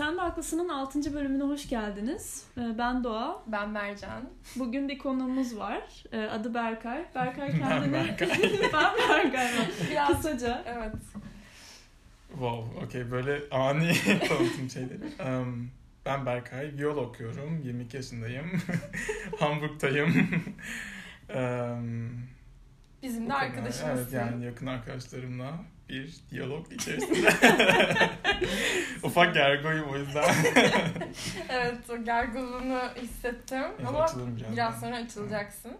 Sen de Haklısın'ın 6. bölümüne hoş geldiniz. Ee, Ben Doğa. Ben Mercan. Bugün bir konuğumuz var. Ee, Adı Berkay. Berkay kendini... Ben Berkay. ben Berkay. Biraz, Kısaca. evet. Wow, okey böyle ani tanıtım şeyleri. Um, ben Berkay, viyol okuyorum, 22 yaşındayım, Hamburg'tayım. um, Bizim de kadar. arkadaşımızsın. Evet yani yakın arkadaşlarımla bir diyalog içerisinde. Ufak gergoyum o yüzden. evet, o gerginliğini hissettim. Evet, Ama biraz sonra açılacaksın.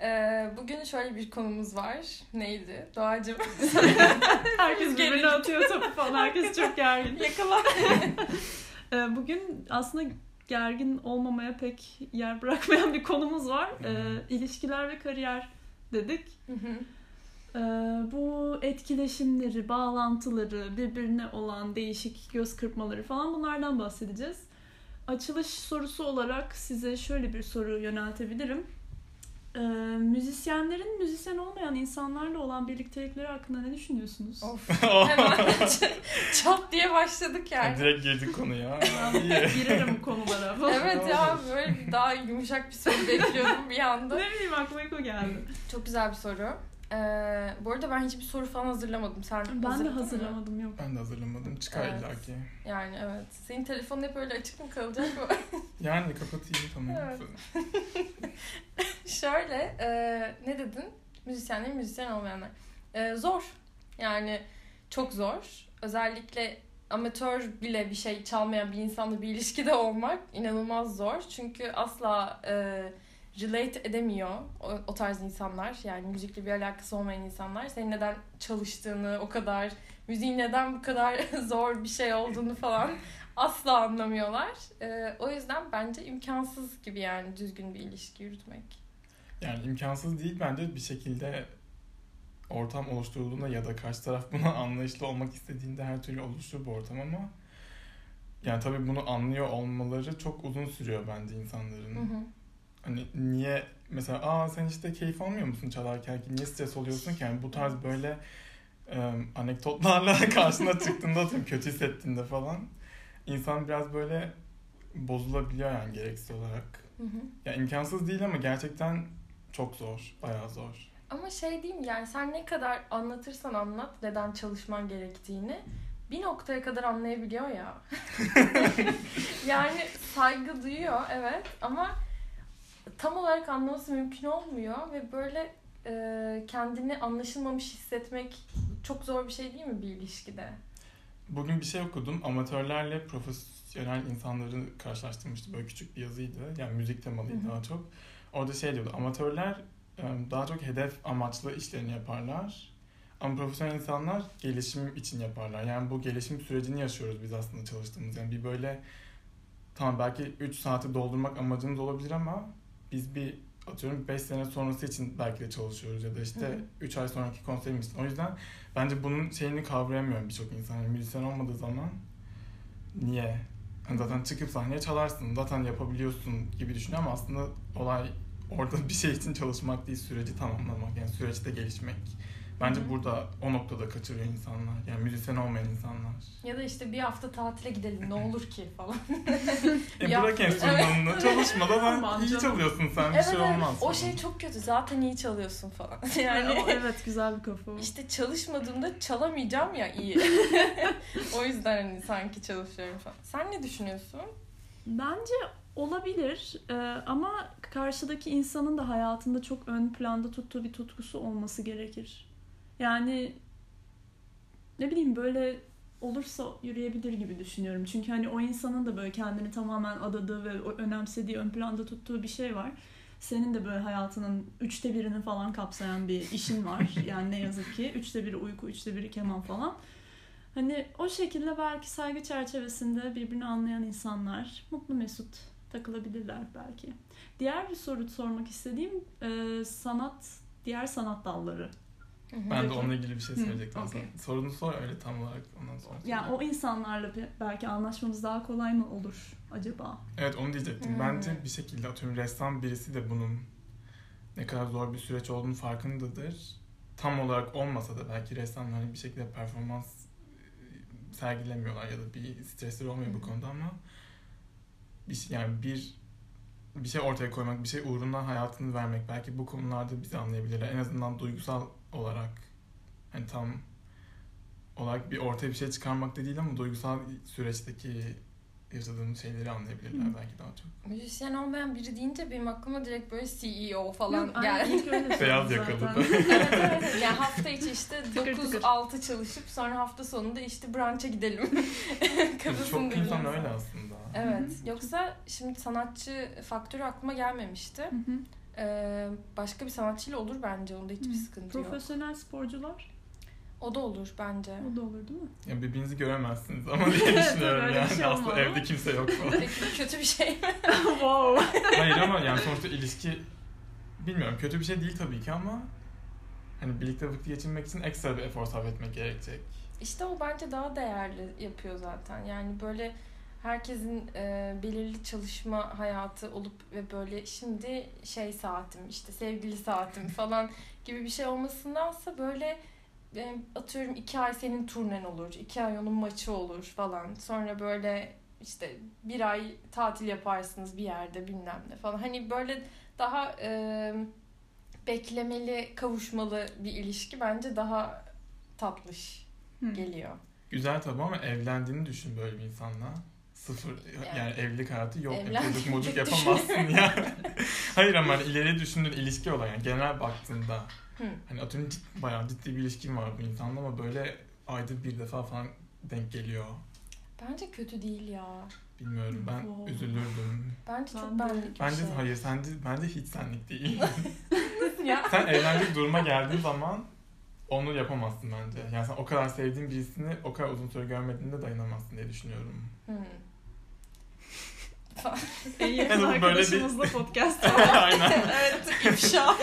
Ee, bugün şöyle bir konumuz var. Neydi? Doğacığım. Herkes birbirine Gergin. atıyor topu falan. Herkes çok gergin. Yakala. Ee, Bugün aslında gergin olmamaya pek yer bırakmayan bir konumuz var. Ee, ilişkiler ve kariyer dedik. Hı hı. Ee, bu etkileşimleri, bağlantıları, birbirine olan değişik göz kırpmaları falan bunlardan bahsedeceğiz. Açılış sorusu olarak size şöyle bir soru yöneltebilirim. Ee, müzisyenlerin müzisyen olmayan insanlarla olan birliktelikleri hakkında ne düşünüyorsunuz? of. Hemen çat diye başladık yani. Direkt girdik konuya. Girerim konulara. Evet ya böyle daha yumuşak bir soru bekliyordum bir anda. ne bileyim aklıma ilk o geldi. Çok güzel bir soru. Ee, bu arada ben hiçbir soru falan hazırlamadım. Sen Ben de hazırladın mı? hazırlamadım yok. Ben de hazırlamadım. Çıkar Evet. illaki. Yani evet. Senin telefonun hep öyle açık mı kalacak? mı? Yani kapatayım tamam. Evet. Şöyle, e, ne dedin? Müzisyenler, müzisyen olmayanlar. E, zor. Yani çok zor. Özellikle amatör bile bir şey çalmayan bir insanla bir ilişkide olmak inanılmaz zor. Çünkü asla e, relate edemiyor o, o tarz insanlar. Yani müzikle bir alakası olmayan insanlar. Senin neden çalıştığını, o kadar müziğin neden bu kadar zor bir şey olduğunu falan asla anlamıyorlar. Ee, o yüzden bence imkansız gibi yani düzgün bir ilişki yürütmek. Yani imkansız değil bence bir şekilde ortam oluşturulduğunda ya da karşı taraf buna anlayışlı olmak istediğinde her türlü oluşur bu ortam ama yani tabii bunu anlıyor olmaları çok uzun sürüyor bence insanların. Hı hı. Hani niye mesela aa sen işte keyif almıyor musun çalarken ki niye stres oluyorsun ki yani bu tarz böyle e, anekdotlarla karşına çıktığında atıyorum kötü hissettiğinde falan insan biraz böyle bozulabiliyor yani gereksiz olarak. Hı hı. Ya imkansız değil ama gerçekten çok zor, bayağı zor. Ama şey diyeyim yani sen ne kadar anlatırsan anlat neden çalışman gerektiğini bir noktaya kadar anlayabiliyor ya. yani saygı duyuyor evet ama tam olarak anlaması mümkün olmuyor ve böyle e, kendini anlaşılmamış hissetmek çok zor bir şey değil mi bir ilişkide? Bugün bir şey okudum. Amatörlerle profesyonel insanları karşılaştırmıştı. Böyle küçük bir yazıydı. Yani müzik temalıydı daha çok. Orada şey diyordu. Amatörler e, daha çok hedef amaçlı işlerini yaparlar. Ama profesyonel insanlar gelişim için yaparlar. Yani bu gelişim sürecini yaşıyoruz biz aslında çalıştığımız. Yani bir böyle tamam belki 3 saati doldurmak amacımız olabilir ama biz bir atıyorum 5 sene sonrası için belki de çalışıyoruz ya da işte hı. 3 ay sonraki konserimiz için. O yüzden bence bunun şeyini kavrayamıyorum birçok insan. Yani müzisyen olmadığı zaman niye? Hani zaten çıkıp sahneye çalarsın, zaten yapabiliyorsun gibi düşünüyor ama aslında olay orada bir şey için çalışmak değil, süreci tamamlamak. Yani süreçte gelişmek. Bence Hı hı. burada o noktada kaçırıyor insanlar. Yani müzisyen olmayan insanlar. Ya da işte bir hafta tatile gidelim ne olur ki falan. E Ya- bırak enstrümanını, Evet. çalışmadan Aman iyi canım. çalıyorsun sen, bir evet şey evet olmaz. o falan. şey çok kötü zaten iyi çalıyorsun falan. Yani o, evet güzel bir kafa. işte çalışmadığımda çalamayacağım ya iyi. o yüzden hani sanki çalışıyorum falan. Sen ne düşünüyorsun? Bence olabilir Ee, ama karşıdaki insanın da hayatında çok ön planda tuttuğu bir tutkusu olması gerekir. Yani ne bileyim böyle olursa yürüyebilir gibi düşünüyorum. Çünkü hani o insanın da böyle kendini tamamen adadığı ve önemsediği ön planda tuttuğu bir şey var. Senin de böyle hayatının üçte birini falan kapsayan bir işin var. Yani ne yazık ki. Üçte biri uyku, üçte biri keman falan. Hani o şekilde belki saygı çerçevesinde birbirini anlayan insanlar mutlu mesut takılabilirler belki. Diğer bir soru sormak istediğim e, sanat, diğer sanat dalları. Ben de onunla ilgili bir şey söyleyecektim aslında. Sorunu sor öyle tam olarak ondan sonra. Yani o insanlarla be- belki anlaşmamız daha kolay mı olur acaba? Evet onu diyecektim. Hmm. Bence bir şekilde atıyorum ressam birisi de bunun ne kadar zor bir süreç olduğunu farkındadır. Tam olarak olmasa da belki ressamlar bir şekilde performans e, sergilemiyorlar ya da bir stresleri olmuyor bu hı. konuda ama bir şey, yani bir bir şey ortaya koymak, bir şey uğruna hayatını vermek belki bu konularda bizi anlayabilirler. En azından duygusal olarak hani tam olarak bir ortaya bir şey çıkarmak da değil ama duygusal süreçteki yaşadığımız şeyleri anlayabilirler Hı. belki daha çok. Müzisyen olmayan biri deyince benim aklıma direkt böyle CEO falan Yok, geldi. Beyaz yakalı da. evet, evet. Yani hafta içi işte Tıkır tıkır. 9-6 çalışıp sonra hafta sonunda işte brunch'a gidelim. Çok insan öyle aslında. Evet. Hı hı. Yoksa şimdi sanatçı faktörü aklıma gelmemişti. Hı hı. Ee, başka bir sanatçıyla olur bence. Onda hiçbir Hı. sıkıntı yok. Profesyonel sporcular O da olur bence. o da olur değil mi? Yani birbirinizi göremezsiniz ama diye düşünüyorum bir yani. şey Aslında olmalı. evde kimse yok falan. Peki bu kötü bir şey mi? wow. Hayır ama yani sonuçta ilişki bilmiyorum kötü bir şey değil tabii ki ama hani birlikte vakit geçirmek için ekstra bir efor sarf etmek gerekecek. İşte o bence daha değerli yapıyor zaten. Yani böyle herkesin e, belirli çalışma hayatı olup ve böyle şimdi şey saatim işte sevgili saatim falan gibi bir şey olmasındansa böyle e, atıyorum iki ay senin turnen olur, iki ay onun maçı olur falan. Sonra böyle işte bir ay tatil yaparsınız bir yerde bilmem ne falan. Hani böyle daha e, beklemeli, kavuşmalı bir ilişki bence daha tatlış Hı. geliyor. Güzel tabii ama evlendiğini düşün böyle bir insanla. Sıfır yani, Yani- evlilik hayatı yok. Evlendiğini çocuk mucuk yapamazsın ya. Hayır ama hani ileri düşündüğün ilişki olan yani genel baktığında Hı. hani atıyorum cid- bayağı ciddi bir ilişkin var bu insanla ama böyle ayda bir defa falan denk geliyor. Bence kötü değil ya. Bilmiyorum ben Wow. üzülürdüm. Bence Ben çok benlik bir Bence şey. hayır sence bence hiç senlik değil. ya. sen evlenecek duruma geldiğin zaman onu yapamazsın bence. Yani sen o kadar sevdiğin birisini o kadar uzun süre görmediğinde dayanamazsın diye düşünüyorum. Hı. En yakın Yani bu böyle bir- arkadaşımızla podcast. Aynen. evet ifşa.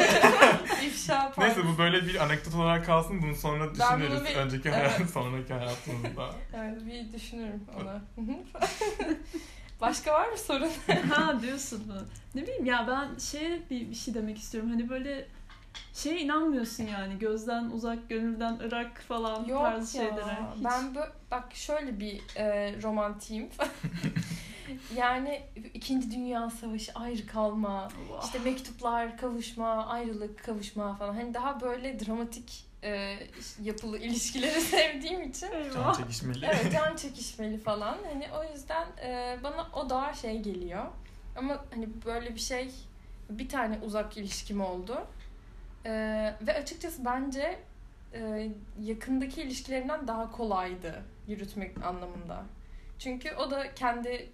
ifşa part. Neyse bu böyle bir anekdot olarak kalsın. Bunu sonra düşünürüz. bunu bir- Önceki Evet. hayat, sonraki hayatımızda. Evet bir düşünürüm hı. Başka var mı sorun? ha diyorsun mu? Ne bileyim ya ben şeye bir, bir şey demek istiyorum. Hani böyle şeye inanmıyorsun yani. Gözden uzak, gönülden ırak falan Yok tarzı ya. şeylere. Hiç. Ben bö- bak şöyle bir e, romantiyim. Yani İkinci Dünya Savaşı ayrı kalma, Vah. işte mektuplar, kavuşma, ayrılık, kavuşma falan. Hani daha böyle dramatik e, yapılı ilişkileri sevdiğim için Can çekişmeli. evet can çekişmeli falan. Hani o yüzden e, bana o daha şey geliyor. Ama hani böyle bir şey bir tane uzak ilişkim oldu. E, ve açıkçası bence e, yakındaki ilişkilerinden daha kolaydı yürütmek anlamında. Çünkü o da kendi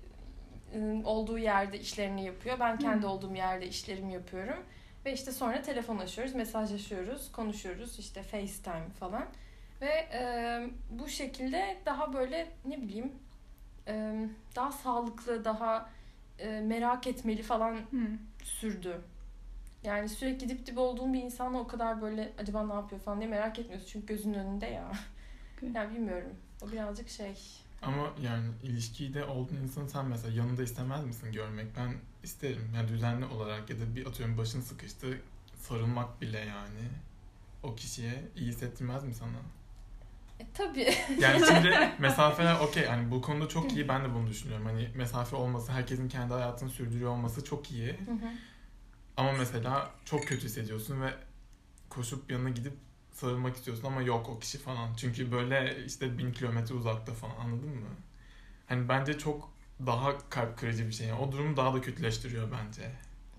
olduğu yerde işlerini yapıyor. Ben kendi Hmm. olduğum yerde işlerimi yapıyorum. Ve işte sonra telefonlaşıyoruz, mesajlaşıyoruz, konuşuyoruz işte FaceTime falan. Ve e, bu şekilde daha böyle ne bileyim e, daha sağlıklı, daha e, merak etmeli falan Hı. sürdü. Yani sürekli dip dibe olduğun bir insanla o kadar böyle acaba ne yapıyor falan diye merak etmiyorsun. Çünkü gözünün önünde ya. Okey. yani bilmiyorum. O birazcık şey. Ama yani ilişkide olduğun insanı sen mesela yanında istemez misin görmek? Ben isterim. Yani düzenli olarak ya da bir atıyorum başın sıkıştı sarılmak bile yani o kişiye iyi hissettirmez mi sana? E, tabii. Yani şimdi mesafeler okey hani bu konuda çok iyi ben de bunu düşünüyorum. Hani mesafe olması herkesin kendi hayatını sürdürüyor olması çok iyi. Hı hı. Ama mesela çok kötü hissediyorsun ve koşup yanına gidip sarılmak istiyorsun ama yok o kişi falan. Çünkü böyle işte bin kilometre uzakta falan anladın mı? Hani bence çok daha kalp kırıcı bir şey. Yani o durumu daha da kötüleştiriyor bence.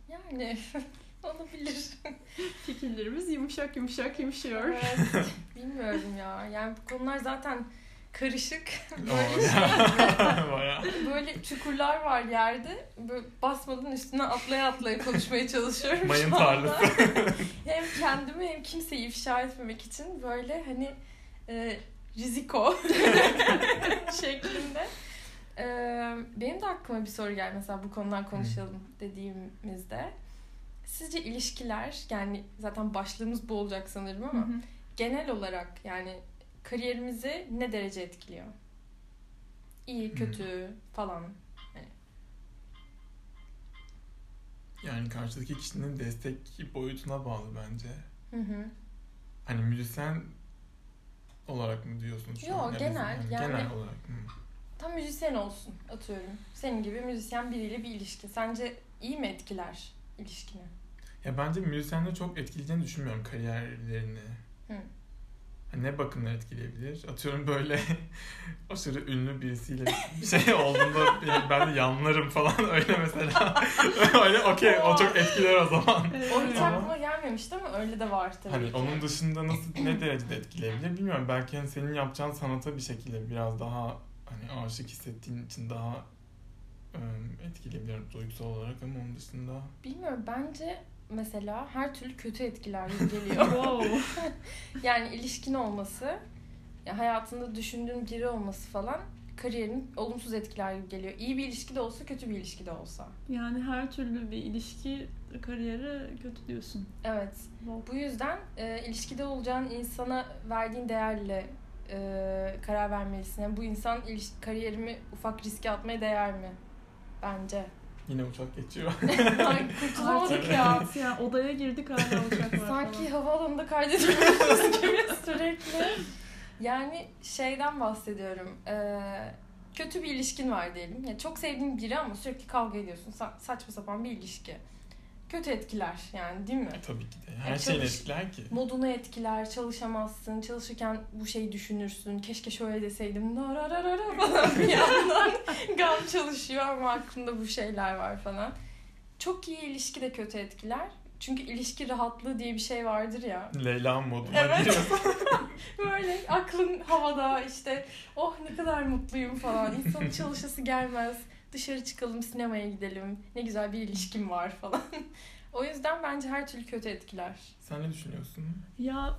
Yani olabilir. Fikirlerimiz yumuşak yumuşak yumuşuyor. Evet, bilmiyorum ya. Yani bu konular zaten karışık. Böyle. Bayağı. böyle çukurlar var yerde. Böyle basmadan üstüne atlaya atlaya konuşmaya çalışıyorum Mayın tarlası. hem kendimi hem kimseyi ifşa etmemek için böyle hani e, riziko şeklinde. E, benim de aklıma bir soru geldi mesela bu konudan konuşalım dediğimizde. Sizce ilişkiler yani zaten başlığımız bu olacak sanırım Hı ama hı. genel olarak yani kariyerimizi ne derece etkiliyor? İyi, kötü falan. Yani karşıdaki kişinin destek boyutuna bağlı bence. Hı hı. Hani müzisyen olarak mı diyorsun şu Yo, an? Ya genel, bizim- yani- Genel olarak. Hı. Tam müzisyen olsun atıyorum. Senin gibi müzisyen biriyle bir ilişki. Sence iyi mi etkiler ilişkini? Ya bence müzisyenleri çok etkileyeceğini düşünmüyorum kariyerlerini. Hı. Ne bakımdan etkileyebilir? Atıyorum böyle aşırı ünlü birisiyle bir şey olduğunda ben- de yanlarım falan öyle mesela. öyle okey o çok etkiler o zaman. O hiç Ama- aklıma gelmemişti ama öyle de var tabii Hani ki. onun dışında nasıl ne derecede etkileyebilir bilmiyorum. Belki hani senin yapacağın sanata bir şekilde biraz daha hani aşık hissettiğin için daha ım, etkileyebilir duygusal olarak ama onun dışında Bilmiyorum bence mesela her türlü kötü etkiler geliyor. Yani ilişkin olması, ya hayatında düşündüğün biri olması falan kariyerin olumsuz etkiler gibi geliyor. İyi bir ilişki de olsa kötü bir ilişki de olsa. Yani her türlü bir ilişki kariyere kötü diyorsun. Evet. Bu yüzden e, ilişkide olacağın insana verdiğin değerle e, karar vermelisin. Yani bu insan iliş- kariyerimi ufak riske atmaya değer mi? Bence. Yine uçak geçiyor. Ay kurtulamadık ya. Ya odaya girdik hala uçak var Sanki havaalanında kaydediyoruz gibi sürekli. Yani şeyden bahsediyorum. Ee, kötü bir ilişkin var diyelim. Ya çok sevdiğin biri ama sürekli kavga ediyorsun. Sa- saçma sapan bir ilişki. Kötü etkiler yani değil mi? E, Tabii ki de. Her E, şeyin çalış- etkiler ki. Modunu etkiler, çalışamazsın. Çalışırken bu şeyi düşünürsün. Keşke şöyle deseydim. Narararara falan bir yandan gam çalışıyor ama aklında bu şeyler var falan. Çok iyi ilişki de kötü etkiler. Çünkü ilişki rahatlığı diye bir şey vardır ya. Leyla moduna Evet. Böyle aklın havada işte oh ne kadar mutluyum falan. İnsanın çalışası gelmez. Dışarı çıkalım sinemaya gidelim. Ne güzel bir ilişkim var falan. o yüzden bence her türlü kötü etkiler. Sen ne düşünüyorsun? Ya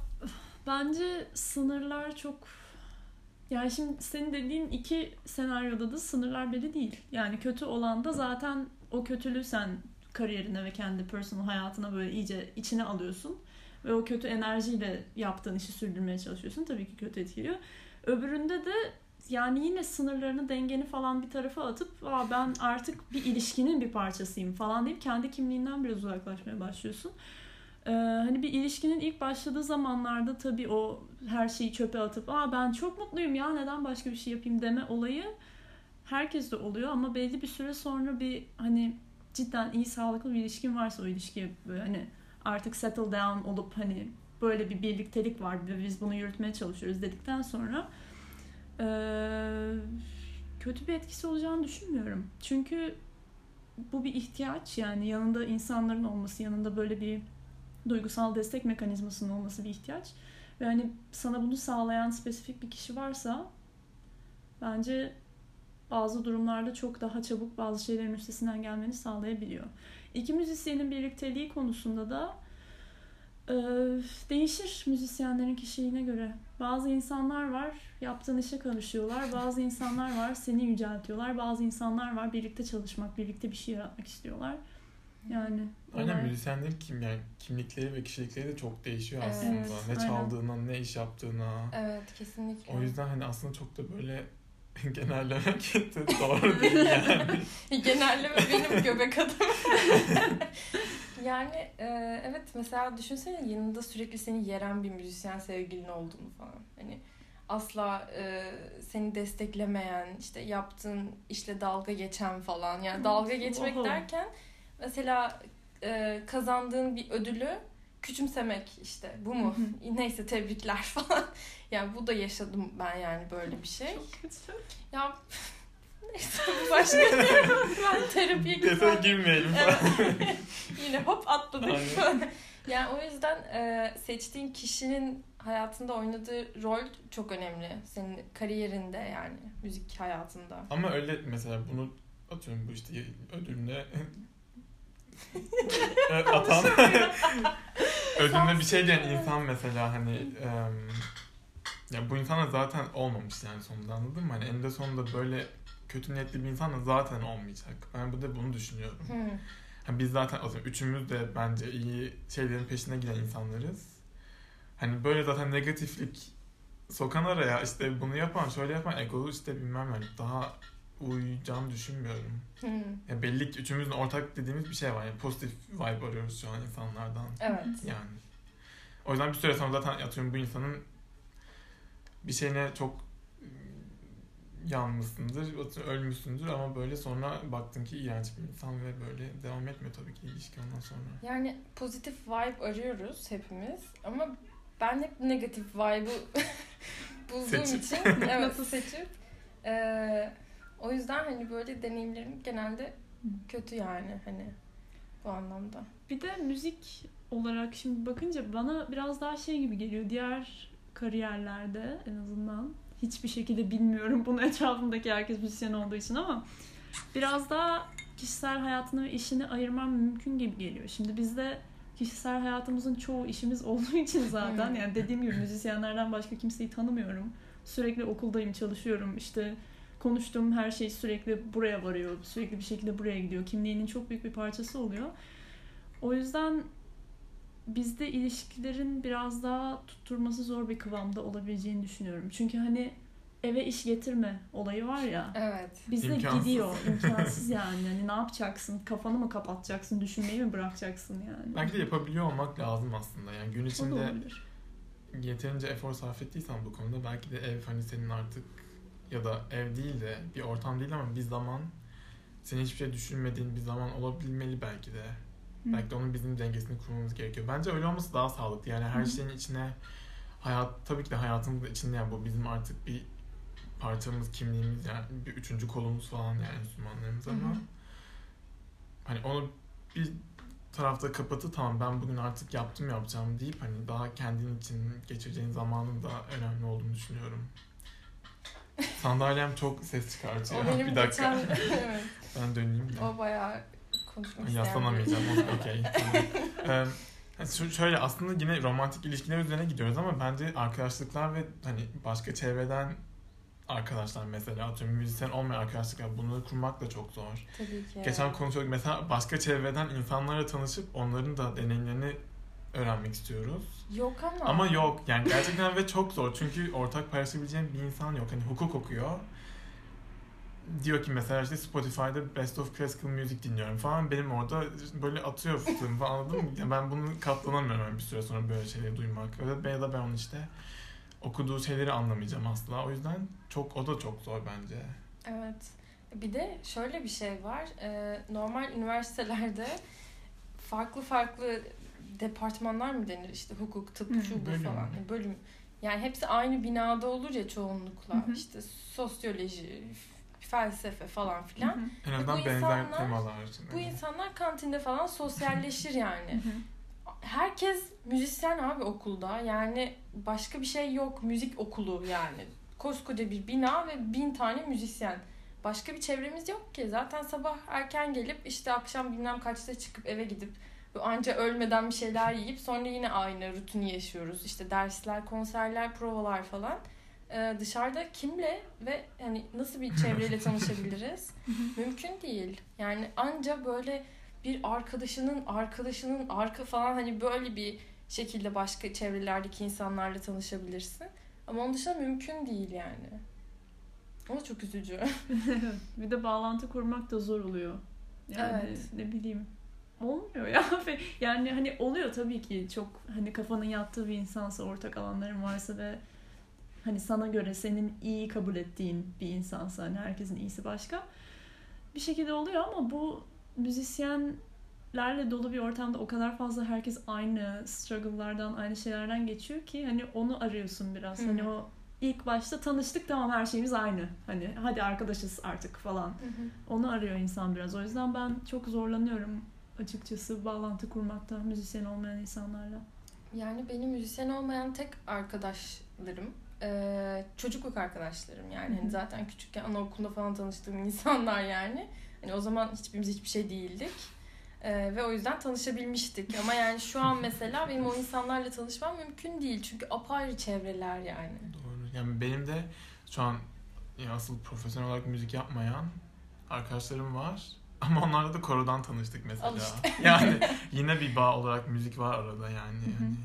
bence sınırlar çok yani şimdi senin dediğin iki senaryoda da sınırlar belli değil. Yani kötü olan da zaten o kötülüğü sen kariyerine ve kendi personal hayatına böyle iyice içine alıyorsun. Ve o kötü enerjiyle yaptığın işi sürdürmeye çalışıyorsun. Tabii ki kötü etkiliyor. Öbüründe de yani yine sınırlarını, dengeni falan bir tarafa atıp Aa, ben artık bir ilişkinin bir parçasıyım falan deyip kendi kimliğinden biraz uzaklaşmaya başlıyorsun. Ee, hani bir ilişkinin ilk başladığı zamanlarda tabii o her şeyi çöpe atıp Aa, ben çok mutluyum ya neden başka bir şey yapayım deme olayı herkes de oluyor ama belli bir süre sonra bir hani cidden iyi sağlıklı bir ilişkin varsa o ilişkiye böyle hani artık settle down olup hani böyle bir birliktelik var ve biz bunu yürütmeye çalışıyoruz dedikten sonra eee, kötü bir etkisi olacağını düşünmüyorum. Çünkü bu bir ihtiyaç yani yanında insanların olması, yanında böyle bir duygusal destek mekanizmasının olması bir ihtiyaç. Ve hani sana bunu sağlayan spesifik bir kişi varsa bence bazı durumlarda çok daha çabuk bazı şeylerin üstesinden gelmeni sağlayabiliyor. İki müzisyenin birlikteliği konusunda da e, değişir müzisyenlerin kişiliğine göre. Bazı insanlar var yaptığın işe karışıyorlar. Bazı insanlar var seni yüceltiyorlar. Bazı insanlar var birlikte çalışmak, birlikte bir şey yaratmak istiyorlar. Yani Aynen olay- müzisyenlerin kim yani kimlikleri ve kişilikleri de çok değişiyor Evet, aslında. ne aynen. çaldığına, ne iş yaptığına. Evet kesinlikle. O yüzden hani aslında çok da böyle genellemek de doğru değil yani. Genelleme benim göbek adım. yani e, evet mesela düşünsene yanında sürekli seni yeren bir müzisyen sevgilin olduğunu falan. Hani asla e, seni desteklemeyen, işte yaptığın işle dalga geçen falan. Yani dalga geçmek Oho. derken mesela e, kazandığın bir ödülü küçümsemek işte bu mu? Neyse tebrikler falan. Yani bu da yaşadım ben yani böyle bir şey. Çok kötü. Ya neyse bu başka ben terapiye gitmem. girmeyelim falan. Evet. Yine hop atladık. Aynen. yani o yüzden e, seçtiğin kişinin hayatında oynadığı rol çok önemli. Senin kariyerinde yani müzik hayatında. Ama öyle mesela bunu atıyorum bu işte ödülüne atan ödülüne bir şey diyen insan mesela hani em, ya bu insana zaten olmamış yani sonunda anladın mı? Hani eninde sonunda böyle kötü niyetli bir insan da zaten olmayacak. Ben bu da bunu düşünüyorum. Hmm. Hani biz zaten atıyorum üçümüz de bence iyi şeylerin peşine giden insanlarız. Hani böyle zaten negatiflik sokan araya işte bunu yapan şöyle yapan egolu işte bilmem yani daha uyacağını düşünmüyorum. Hmm. Ya belli ki üçümüzün ortak dediğimiz bir şey var. Yani pozitif vibe arıyoruz şu an insanlardan. Evet. Yani. O yüzden bir süre sonra zaten atıyorum bu insanın bir şeyine çok yanmışsındır, ölmüşsündür ama böyle sonra baktın ki iğrenç bir insan ve böyle devam etmiyor tabii ki ilişki ondan sonra. Yani pozitif vibe arıyoruz hepimiz ama ben hep negatif vibe'ı bulduğum Seçip. için evet seçip eee, o yüzden hani böyle deneyimlerim genelde kötü yani hani bu anlamda. Bir de müzik olarak şimdi bakınca bana biraz daha şey gibi geliyor. Diğer kariyerlerde en azından hiçbir şekilde bilmiyorum bunu etrafımdaki herkes müzisyen olduğu için ama biraz daha kişisel hayatını ve işini ayırmam mümkün gibi geliyor. Şimdi bizde kişisel hayatımızın çoğu işimiz olduğu için zaten yani dediğim gibi müzisyenlerden başka kimseyi tanımıyorum. Sürekli okuldayım, çalışıyorum. İşte konuştuğum her şey sürekli buraya varıyor. Sürekli bir şekilde buraya gidiyor. Kimliğinin çok büyük bir parçası oluyor. O yüzden bizde ilişkilerin biraz daha tutturması zor bir kıvamda olabileceğini düşünüyorum. Çünkü hani eve iş getirme olayı var ya. Evet. Bizde gidiyor. imkansız yani. Hani ne yapacaksın? Kafanı mı kapatacaksın? Düşünmeyi mi bırakacaksın yani? Belki de yapabiliyor olmak lazım aslında. Yani gün içinde yeterince efor sarf ettiysen bu konuda belki de ev hani senin artık ya da ev değil de bir ortam değil ama bir zaman senin hiçbir şey düşünmediğin bir zaman olabilmeli belki de. Hı. Belki de onun bizim dengesini kurmamız gerekiyor. Bence öyle olması daha sağlıklı. Yani her Hı. şeyin içine hayat tabii ki de hayatımızın içinde yani bu bizim artık bir parçamız, kimliğimiz yani bir üçüncü kolumuz falan yani Müslümanlarımız ama Hı hı. hani onu bir tarafta kapatıp tamam ben bugün artık yaptım yapacağım deyip hani daha kendin için geçireceğin zamanın da önemli olduğunu düşünüyorum. Sandalyem çok ses çıkartıyor. O benim bir dakika. geçen... evet. Ben döneyim de. O bayağı konuşmak isteyen Yaslanamayacağım. Okey. Tamam. Şu- şöyle aslında yine romantik ilişkiler üzerine gidiyoruz ama bence arkadaşlıklar ve hani başka çevreden arkadaşlar mesela atıyorum müzisyen olmayan arkadaşlıklar bunları kurmak da çok zor. Tabii ki. Geçen konuşuyorduk mesela başka çevreden insanlarla tanışıp onların da deneyimlerini öğrenmek istiyoruz. Yok ama. Ama yok yani gerçekten ve çok zor çünkü ortak paylaşabileceğim bir insan yok. Hani hukuk okuyor. Diyor ki mesela işte Spotify'da Best of Classical Music dinliyorum falan. Benim orada böyle atıyor fıtığım falan anladın mı? Yani ben bunu katlanamıyorum bir süre sonra böyle şeyleri duymak. Ya da- Ya da ben onu işte okuduğu şeyleri anlamayacağım asla. O yüzden çok o da çok zor bence. Evet. Bir de şöyle bir şey var. Ee, normal üniversitelerde farklı farklı departmanlar mı denir? İşte hukuk, tıp, şu bu bölüm. falan. Bölüm. Yani hepsi aynı binada olur ya çoğunlukla. Hı hı. İşte sosyoloji, felsefe falan filan. Hı hı. En azından bu benzer insanlar- temalar. Bu insanlar kantinde falan sosyalleşir yani. Hı hı. Herkes müzisyen abi okulda. Yani başka bir şey yok. Müzik okulu yani. Koskoca bir bina ve bin tane müzisyen. Başka bir çevremiz yok ki. Zaten sabah erken gelip işte akşam bilmem kaçta çıkıp eve gidip anca ölmeden bir şeyler yiyip sonra yine aynı rutini yaşıyoruz. İşte dersler, konserler, provalar falan. Ee, dışarıda kimle ve hani nasıl bir çevreyle tanışabiliriz? Mümkün değil. Yani anca böyle bir arkadaşının arkadaşının arka falan hani böyle bir şekilde başka çevrelerdeki insanlarla tanışabilirsin. Ama onun dışında mümkün değil yani. O çok üzücü. bir de bağlantı kurmak da zor oluyor. Yani Evet. ne bileyim. Olmuyor ya. Yani hani oluyor tabii ki çok hani kafanın yattığı bir insansa ortak alanların varsa ve hani sana göre senin iyi kabul ettiğin bir insansa hani herkesin iyisi başka bir şekilde oluyor ama bu müzisyenlerle dolu bir ortamda o kadar fazla herkes aynı struggle'lardan aynı şeylerden geçiyor ki hani onu arıyorsun biraz. Hı. Hani o ilk başta tanıştık tamam her şeyimiz aynı. Hani hadi arkadaşız artık falan. Onu arıyor insan biraz. O yüzden ben çok zorlanıyorum açıkçası bağlantı kurmakta müzisyen olmayan insanlarla. Yani benim müzisyen olmayan tek arkadaşlarım eee, çocukluk arkadaşlarım yani. Hani zaten küçükken anaokulunda falan tanıştığım insanlar yani. Hani o zaman hiçbirimiz hiçbir şey değildik. Eee, ve o yüzden tanışabilmiştik. Ama yani şu an mesela benim o insanlarla tanışmam mümkün değil. Çünkü apayrı çevreler yani. Doğru. Yani benim de şu an ya asıl profesyonel olarak müzik yapmayan arkadaşlarım var. Ama onlarla da korodan tanıştık mesela. Al işte. Yani yine bir bağ olarak müzik var arada yani. Yani.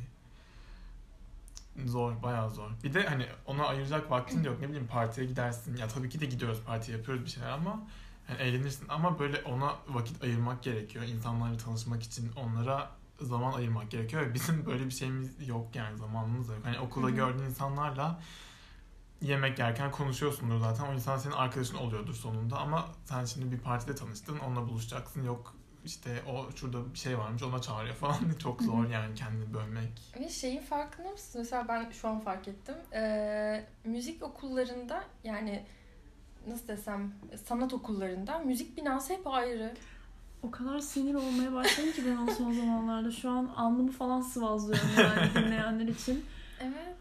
Zor, bayağı zor. Bir de hani ona ayıracak vaktin de yok. Ne bileyim partiye gidersin. Ya tabii ki de gidiyoruz partiye yapıyoruz bir şeyler ama yani eğlenirsin ama böyle ona vakit ayırmak gerekiyor. İnsanlarla tanışmak için onlara zaman ayırmak gerekiyor. Ve bizim böyle bir şeyimiz yok yani zamanımız yok. Hani okulda gördüğün insanlarla yemek yerken konuşuyorsundur zaten. O insan senin arkadaşın oluyordur sonunda ama sen şimdi bir partide tanıştın onunla buluşacaksın. Yok işte o şurada bir şey varmış ona çağırıyor falan. Çok zor yani kendini bölmek. Ve şeyin farkında mısın? Mesela ben şu an fark ettim. Ee, müzik okullarında yani nasıl desem sanat okullarında müzik binası hep ayrı. O kadar sinir olmaya başladım ki ben o son zamanlarda. Şu an alnımı falan sıvazlıyorum yani dinleyenler için. Evet.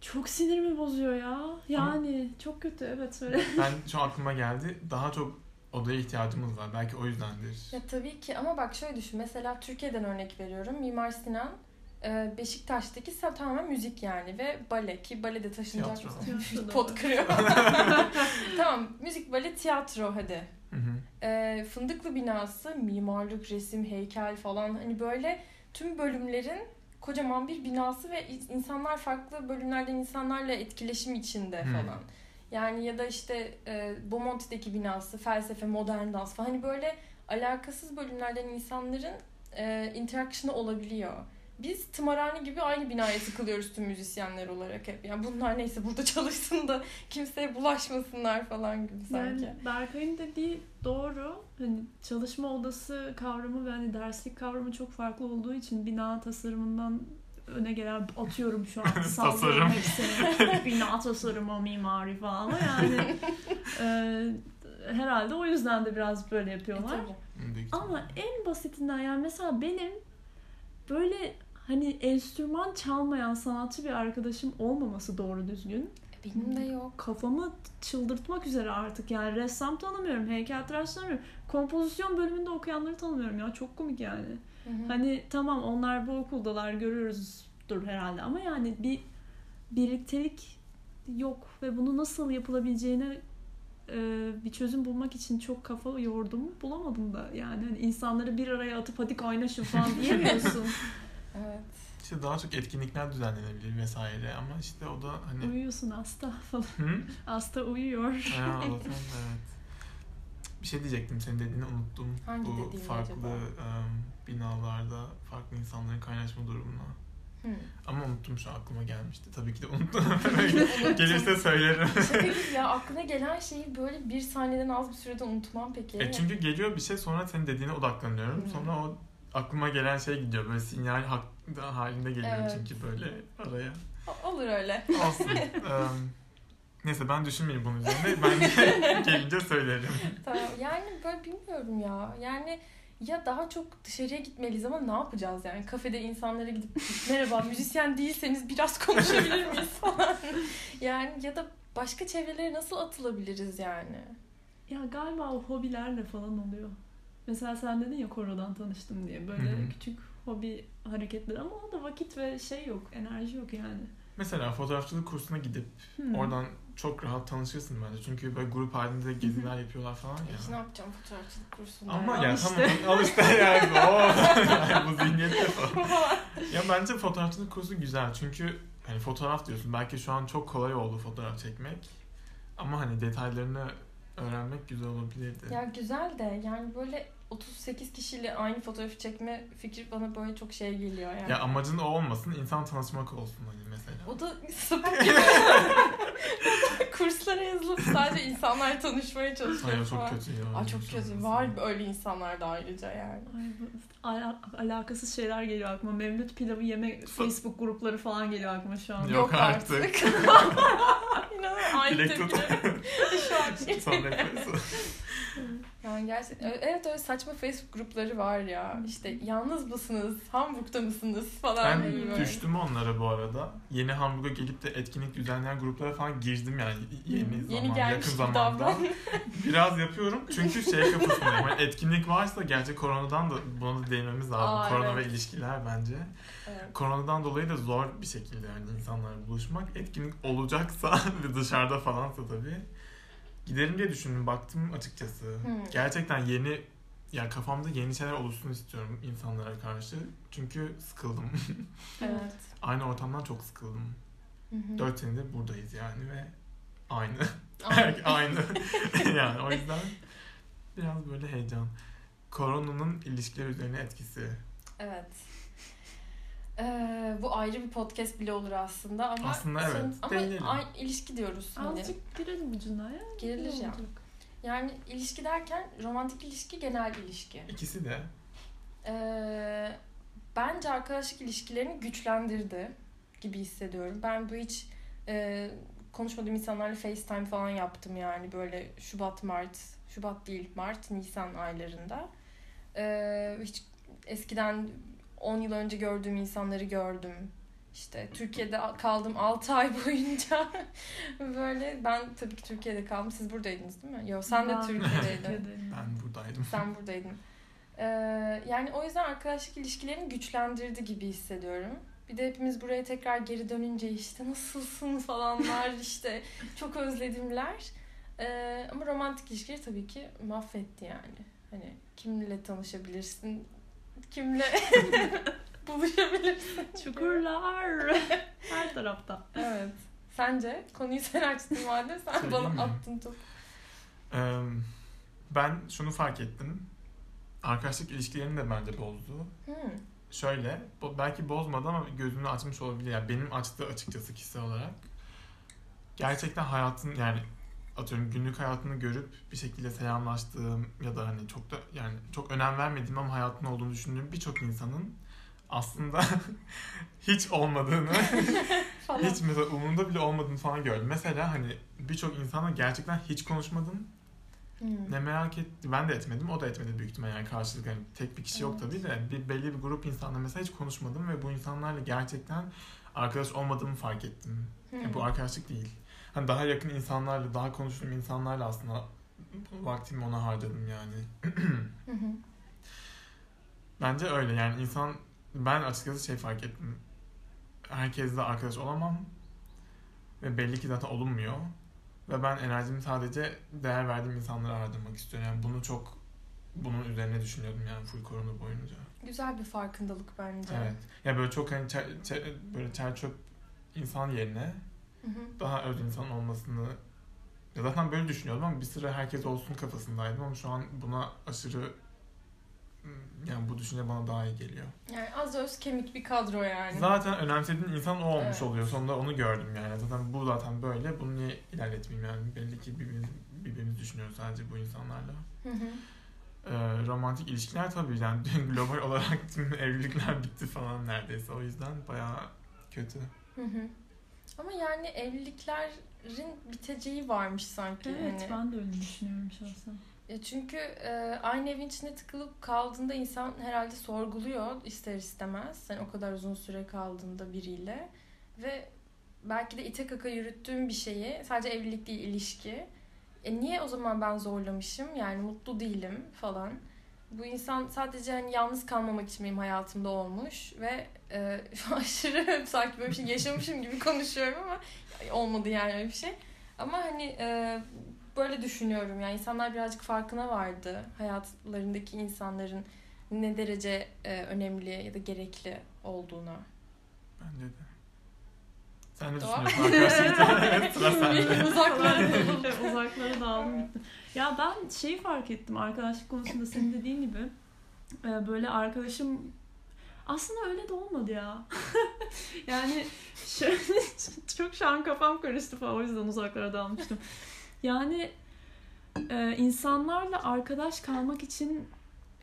Çok sinirimi bozuyor ya. Yani çok kötü evet söyle. Ben şu an aklıma geldi. Daha çok odaya ihtiyacımız var. Belki o yüzdendir. Ya tabii ki ama bak şöyle düşün. Mesela Türkiye'den örnek veriyorum. Mimar Sinan e, Beşiktaş'taki tamamen müzik yani ve bale ki bale de taşınacak Pot kırıyor. tamam müzik bale tiyatro hadi. Hı hı. E, Fındıklı binası mimarlık, resim, heykel falan hani böyle tüm bölümlerin kocaman bir binası ve insanlar farklı bölümlerden insanlarla etkileşim içinde Hmm. falan. Yani ya da işte e, Bomonti'deki binası, felsefe, modern dans falan hani böyle alakasız bölümlerden insanların e, interaction'ı olabiliyor. Biz tımarhane gibi aynı binaya tıkılıyoruz tüm müzisyenler olarak hep. Yani bunlar neyse burada çalışsın da kimseye bulaşmasınlar falan gibi sanki. Yani Berkay'ın dediği doğru. Hani çalışma odası kavramı ve hani derslik kavramı çok farklı olduğu için bina tasarımından öne gelen atıyorum şu an Tasarım. hepsini. bina tasarımı, mimari falan ama yani e, herhalde o yüzden de biraz böyle E, yapıyorlar. tabii. Büyük Ama en basitinden yani mesela benim böyle hani enstrüman çalmayan sanatçı bir arkadaşım olmaması doğru düzgün. Benim de yok. Kafamı çıldırtmak üzere artık yani ressam tanımıyorum, heykeltıraş tanımıyorum. Kompozisyon bölümünde okuyanları tanımıyorum ya çok komik yani. Hı hı. Hani tamam onlar bu okuldalar görüyoruzdur herhalde ama yani bir birliktelik yok ve bunu nasıl yapılabileceğine e, bir çözüm bulmak için çok kafa yordum bulamadım da yani hani insanları bir araya atıp hadi kaynaşın falan diyemiyorsun. Evet. İşte daha çok etkinlikler düzenlenebilir vesaire ama işte o da hani... Uyuyorsun hasta falan. Hı? Hasta uyuyor. Ha, evet. Bir şey diyecektim senin dediğini unuttum. Hangi Bu farklı em, binalarda farklı insanların kaynaşma durumuna. Hı. Ama unuttum şu an aklıma gelmişti. Tabii ki de unuttum. Gelirse söylerim. Gibi ya aklına gelen şeyi böyle bir saniyeden az bir sürede unutmam peki. E çünkü geliyor bir şey sonra senin dediğine odaklanıyorum. Hı. Sonra o aklıma gelen şey gidiyor. Böyle sinyal halinde geliyor Evet. çünkü böyle araya. O- Olur öyle. Olsun. neyse ben düşünmeyeyim bunun üzerine. Ben gelince söylerim. Tamam yani böyle bilmiyorum ya. Yani ya daha çok dışarıya gitmeliyiz ama ne yapacağız yani? Kafede insanlara gidip merhaba müzisyen değilseniz biraz konuşabilir miyiz falan. Yani ya da başka çevrelere nasıl atılabiliriz yani? Ya galiba o hobilerle falan oluyor. Mesela sen dedin ya korodan tanıştım diye. Böyle Hı hı. küçük hobi hareketleri ama o da vakit ve şey yok, enerji yok yani. Mesela fotoğrafçılık kursuna gidip Hmm. oradan çok rahat tanışırsın bence. Çünkü böyle grup halinde geziler yapıyorlar falan Hiç ne ya. yapacağım fotoğrafçılık kursunda Ama ya? ya işte. tamam al işte yani. Yani bu zihniyette falan. Ya bence fotoğrafçılık kursu güzel. Çünkü hani fotoğraf diyorsun. Belki şu an çok kolay oldu fotoğraf çekmek. Ama hani detaylarını öğrenmek güzel olabilirdi. Ya güzel de yani böyle 38 kişiyle aynı fotoğrafı çekme fikri bana böyle çok şey geliyor yani. Ya amacın o olmasın, insan tanışmak olsun hani mesela. O da sapık gibi. Kurslara yazılıp sadece insanlar tanışmaya çalışıyor Hayır çok kötü ya. Aa, çok kötü. Var öyle insanlar da ayrıca yani. Ay, bu- ala- alakasız şeyler geliyor aklıma. Mevlüt pilavı yeme Facebook grupları falan geliyor aklıma şu an. Yok artık. İnanamıyorum. Aynı Dilek tut. tepkiler. Şu an. Yani gerçekten evet öyle saçma Facebook grupları var ya. İşte yalnız mısınız? Hamburg'da mısınız falan Ben gibi böyle. düştüm onlara bu arada. Yeni Hamburg'a gelip de etkinlik düzenleyen gruplara falan girdim yani yeni zaman, Yeni gelmiş yakın zamanda. Biraz yapıyorum çünkü şey kafasındayım. Hani etkinlik varsa gerçi koronadan da buna da değinmemiz lazım. Aa, Korona evet. ve ilişkiler bence. Evet. Koronadan dolayı da zor bir şekilde yani insanlarla buluşmak. Etkinlik olacaksa ve dışarıda falansa tabii. Giderim diye düşündüm. Baktım açıkçası. Hmm. Gerçekten yeni ya kafamda yeni şeyler oluşsun istiyorum insanlara karşı. Çünkü sıkıldım. Evet. Aynı ortamdan çok sıkıldım. Hı hı. 4 senedir buradayız yani ve aynı. Aynen. aynı. yani o yüzden biraz böyle heyecan. Koronanın ilişkiler üzerine etkisi. Evet. Ee, bu ayrı bir podcast bile olur aslında ama Aslında evet, ama değinelim. ay- ilişki diyoruz hani. Azıcık girelim ucuna ya. Girilir ya. Yani ilişki derken romantik ilişki genel ilişki. İkisi de. Ee, bence arkadaşlık ilişkilerini güçlendirdi gibi hissediyorum. Ben bu hiç e, konuşmadığım insanlarla FaceTime falan yaptım yani böyle Şubat, Mart, Şubat değil Mart, Nisan aylarında. Ee, hiç eskiden 10 yıl önce gördüğüm insanları gördüm. İşte Türkiye'de kaldım 6 ay boyunca. Böyle ben tabii ki Türkiye'de kaldım. Siz buradaydınız değil mi? Yok sen de Ben Türkiye'deydin. Türkiye'deyim. Ben buradaydım. Sen buradaydın. Ee, yani o yüzden arkadaşlık ilişkilerini güçlendirdi gibi hissediyorum. Bir de hepimiz buraya tekrar geri dönünce işte nasılsın falanlar işte çok özledimler. Ee, ama romantik ilişkileri tabii ki mahvetti yani. Hani kimle tanışabilirsin, kimle buluşabilirsin. Çukurlar. Her tarafta. Evet. Sence? Konuyu sen açtın madem sen Söyleyeyim mi? bana attın topu. Ee, ben şunu fark ettim. Arkadaşlık ilişkilerini de bence bozdu. Hmm. Şöyle, bo- belki bozmadı ama gözünü açmış olabilir. Yani benim açtı açıkçası kişisel olarak. Gerçekten hayatın yani atıyorum günlük hayatını görüp bir şekilde selamlaştığım ya da hani çok da yani çok önem vermediğim ama hayatın olduğunu düşündüğüm birçok insanın aslında hiç olmadığını, hiç mesela umurumda bile olmadığını falan gördüm. Mesela hani birçok insanla gerçekten hiç konuşmadım. Hmm. Ne merak etti, ben de etmedim, o da etmedi büyük ihtimalle yani karşılıklı yani tek bir kişi yok Evet. tabii de bir belli bir grup insanla mesela hiç konuşmadım ve bu insanlarla gerçekten arkadaş olmadığımı fark ettim. Yani Hmm. bu arkadaşlık değil. Hani daha yakın insanlarla, daha konuştuğum insanlarla aslında vaktimi ona harcadım yani. Bence öyle yani insan ben açıkçası şey fark ettim. Herkesle arkadaş olamam ve belli ki zaten olunmuyor. Ve ben enerjimi sadece değer verdiğim insanlara harcamak istiyorum. Yani bunu çok bunun üzerine düşünüyordum yani full korona boyunca. Güzel bir farkındalık bence. Evet. Ya böyle çok hani çer, çer- böyle çer çöp insan yerine Hı hı. daha öz insan olmasını ya zaten böyle düşünüyordum ama bir süre herkes olsun kafasındaydım ama şu an buna aşırı yani bu düşünce bana daha iyi geliyor. Yani az öz kemik bir kadro yani. Zaten önemsediğin insan o olmuş Evet. oluyor. Sonunda onu gördüm yani. Zaten bu zaten böyle. Bunu niye ilerletmeyeyim yani? Belli ki birbirimiz, birbirimizi düşünüyoruz sadece bu insanlarla. Hı hı. Ee, romantik ilişkiler tabii yani global olarak tüm evlilikler bitti falan neredeyse. O yüzden bayağı kötü. Hı hı. Ama yani evliliklerin biteceği varmış sanki. Evet hani. ben de öyle düşünüyorum şahsen. Ya çünkü e, aynı evin içinde tıkılıp kaldığında insan herhalde sorguluyor ister istemez. Hani o kadar uzun süre kaldığında biriyle ve belki de ite kaka yürüttüğüm bir şeyi sadece evlilik değil ilişki. E niye o zaman ben zorlamışım? Yani mutlu değilim falan. Bu insan sadece hani yalnız kalmamak için benim hayatımda olmuş ve e, aşırı sanki böyle bir şey yaşamışım gibi konuşuyorum ama olmadı yani öyle bir şey. Ama hani e, böyle düşünüyorum yani insanlar birazcık farkına vardı hayatlarındaki insanların ne derece e, önemli ya da gerekli olduğuna. Bence de. Sen ne Doğa. düşünüyorsun arkadaşlar? Sıra sende. Uzaklara dolu. Evet, Uzaklara dağıldım gitti. Ya ben şeyi fark ettim arkadaşlık konusunda senin dediğin gibi. e, Böyle arkadaşım aslında öyle de olmadı ya. yani şöyle çok şu an kafam karıştı falan o yüzden uzaklara dalmıştım. Yani e, insanlarla arkadaş kalmak için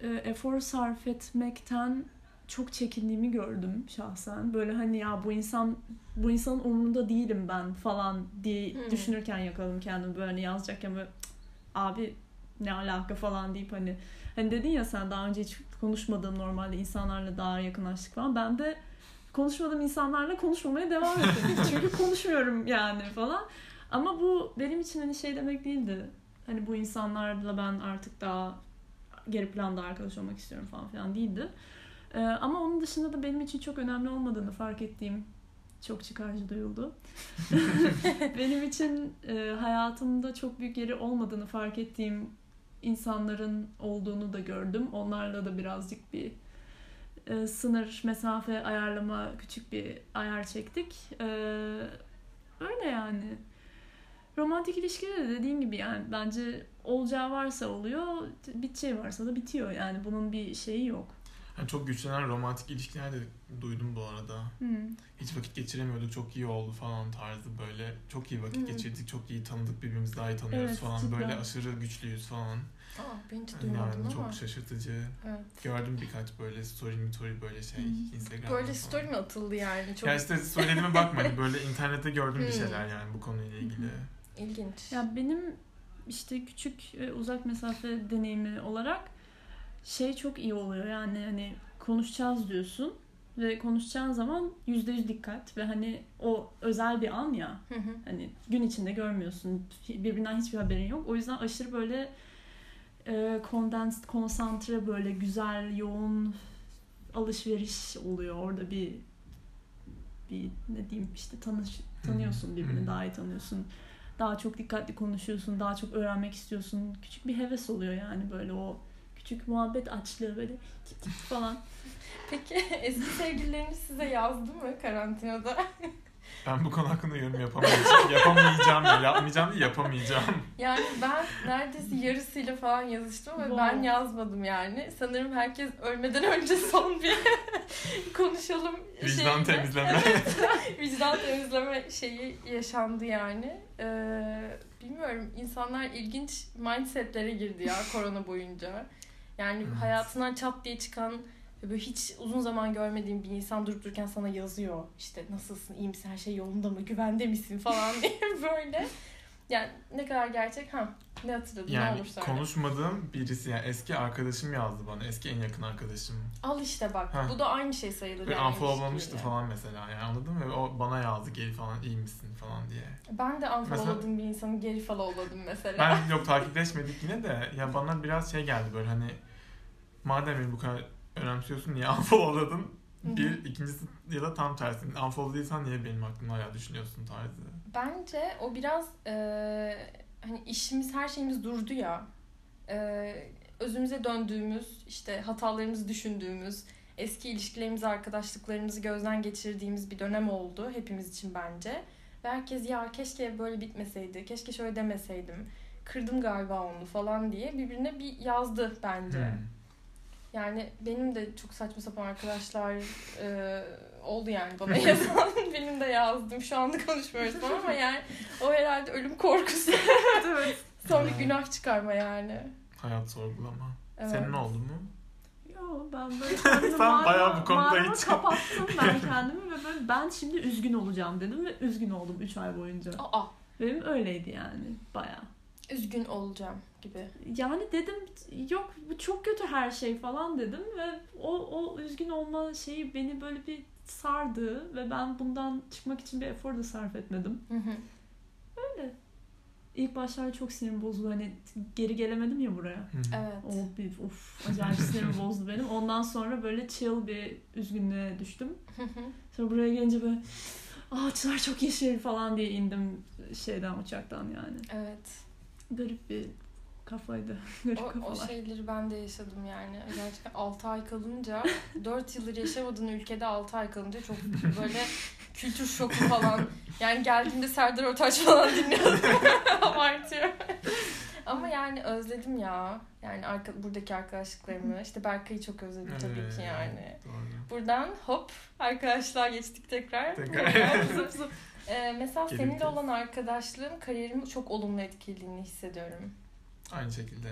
e, efor sarf etmekten çok çekindiğimi gördüm şahsen. Böyle hani ya bu insan bu insanın umurunda değilim ben falan diye Hmm. düşünürken yakaladım kendimi böyle hani yazacakken böyle "Cık, abi ne alaka falan deyip hani hani dedin ya sen daha önce hiç konuşmadığın normalde insanlarla daha yakınlaştık falan. Ben de konuşmadığım insanlarla konuşmamaya devam ettim. Çünkü konuşmuyorum yani falan. Ama bu benim için hani şey demek değildi. Hani bu insanlarla ben artık daha geri planda arkadaş olmak istiyorum falan filan değildi. Ee, ama onun dışında da benim için çok önemli olmadığını fark ettiğim çok çıkarcı duyuldu. benim için e, hayatımda çok büyük yeri olmadığını fark ettiğim insanların olduğunu da gördüm. Onlarla da birazcık bir e, sınır, mesafe ayarlama küçük bir ayar çektik. E, öyle yani. Romantik ilişkide de dediğim gibi yani bence olacağı varsa oluyor, biteceği varsa da bitiyor yani bunun bir şeyi yok. Yani çok güçlenen romantik ilişkiler de duydum bu arada. Hı. Hiç vakit geçiremiyorduk çok iyi oldu falan tarzı böyle. Çok iyi vakit Hı. geçirdik, çok iyi tanıdık birbirimizi daha iyi tanıyoruz Evet, falan. cidden. Böyle aşırı güçlüyüz falan. Aa, ben hiç duymadım Yani ama. çok şaşırtıcı. Evet. Gördüm birkaç böyle story story böyle şey Hı. Instagram'da Böyle falan. story mi atıldı yani? Çok Ya işte söylediğime bakma hani böyle internette gördüğüm bir Hmm. şeyler yani bu konuyla ilgili. ilginç. Ya benim işte küçük uzak mesafe deneyimi olarak şey çok iyi oluyor. Yani hani konuşacağız diyorsun ve konuşacağın zaman yüzde yüz dikkat ve hani o özel bir an ya Hı hı. hani gün içinde görmüyorsun. Birbirinden hiçbir haberin yok. O yüzden aşırı böyle e, condensed, konsantre böyle güzel yoğun alışveriş oluyor. Orada bir bir ne diyeyim işte tanış tanıyorsun birbirini daha iyi tanıyorsun. Daha çok dikkatli konuşuyorsun daha çok öğrenmek istiyorsun. Küçük bir heves oluyor yani böyle o küçük muhabbet açlığı böyle tip tip falan Peki eski sevgilileriniz size yazdı mı karantinada? Ben bu konu hakkında yorum yapamayacağım. yapamayacağım ya. Yapmayacağım değil yapamayacağım. Yani ben neredeyse yarısıyla falan yazıştım ve Wow. ben yazmadım yani. Sanırım herkes ölmeden önce son bir konuşalım Vicdan şeyiyle- temizleme. vicdan temizleme şeyi yaşandı yani. Ee, bilmiyorum insanlar ilginç mindsetlere girdi ya korona boyunca. Yani Evet. hayatından çat diye çıkan ve böyle hiç uzun zaman görmediğin bir insan durup dururken sana yazıyor. İşte nasılsın, iyi misin, her şey yolunda mı, güvende misin falan diye böyle. Yani ne kadar gerçek ha ne hatırladın ne Yani olur söyle. konuşmadığım birisi yani eski arkadaşım yazdı bana. Eski en yakın arkadaşım. Al işte bak Ha. bu da aynı şey sayılır. Ve yani unfollowlamıştı falan mesela yani anladın mı? Ve o bana yazdı geri falan iyi misin falan diye. Ben de unfollowladığım bir insanı geri followladım mesela. Ben yok takipleşmedik yine de ya bana biraz şey geldi böyle hani madem beni bu kadar önemsiyorsun niye unfollowladın? Bir, ikincisi ya da tam tersi. Unfollowladıysan niye benim hakkımda hala düşünüyorsun tarzı. Bence o biraz e, hani işimiz her şeyimiz durdu ya. E, özümüze döndüğümüz, işte hatalarımızı düşündüğümüz, eski ilişkilerimizi, arkadaşlıklarımızı gözden geçirdiğimiz bir dönem oldu hepimiz için bence. Ve herkes ya keşke böyle bitmeseydi, keşke şöyle demeseydim, kırdım galiba onu falan diye birbirine bir yazdı bence. Hmm. Yani benim de çok saçma sapan arkadaşlar e, oldu yani bana yazan. benim de yazdım. Şu anda konuşmuyoruz falan ama yani o herhalde ölüm korkusu. evet Sonra Hmm. günah çıkarma yani. Hayat sorgulama. Evet. Senin oldu mu? Yo ben böyle kendimi Sen bayağı bu konuda hiç- kapattım ben kendimi ve böyle ben şimdi üzgün olacağım dedim ve üzgün oldum 3 ay boyunca. Aa, Benim öyleydi yani bayağı. üzgün olacağım gibi. Yani dedim yok bu çok kötü her şey falan dedim ve o, o üzgün olma şeyi beni böyle bir sardı ve ben bundan çıkmak için bir efor da sarf etmedim. Hı hı. İlk başlar çok sinirim bozuldu hani geri gelemedim ya buraya. Hı. evet. O bir of acayip sinirim bozdu benim. Ondan sonra böyle chill bir üzgünlüğe düştüm. Hı hı. Sonra buraya gelince böyle ağaçlar çok yeşil falan diye indim şeyden uçaktan yani. evet. Garip bir kafaydı. Garip O, o şeyleri ben de yaşadım yani. Gerçekten 6 ay kalınca 4 yıldır yaşamadığın ülkede 6 ay kalınca çok böyle kültür şoku falan. Yani geldiğimde Serdar Ortaç falan dinliyordum. Abartıyor. Ama yani özledim ya. Yani arka, buradaki arkadaşlıklarımı. İşte Berkay'ı çok özledim tabii ki yani. Doğru. Buradan hop arkadaşlar geçtik tekrar. Tekrar. zıp zıp. Ee, mesela Geri seninle olan arkadaşlığım kariyerimi çok olumlu etkilediğini hissediyorum. Aynı şekilde.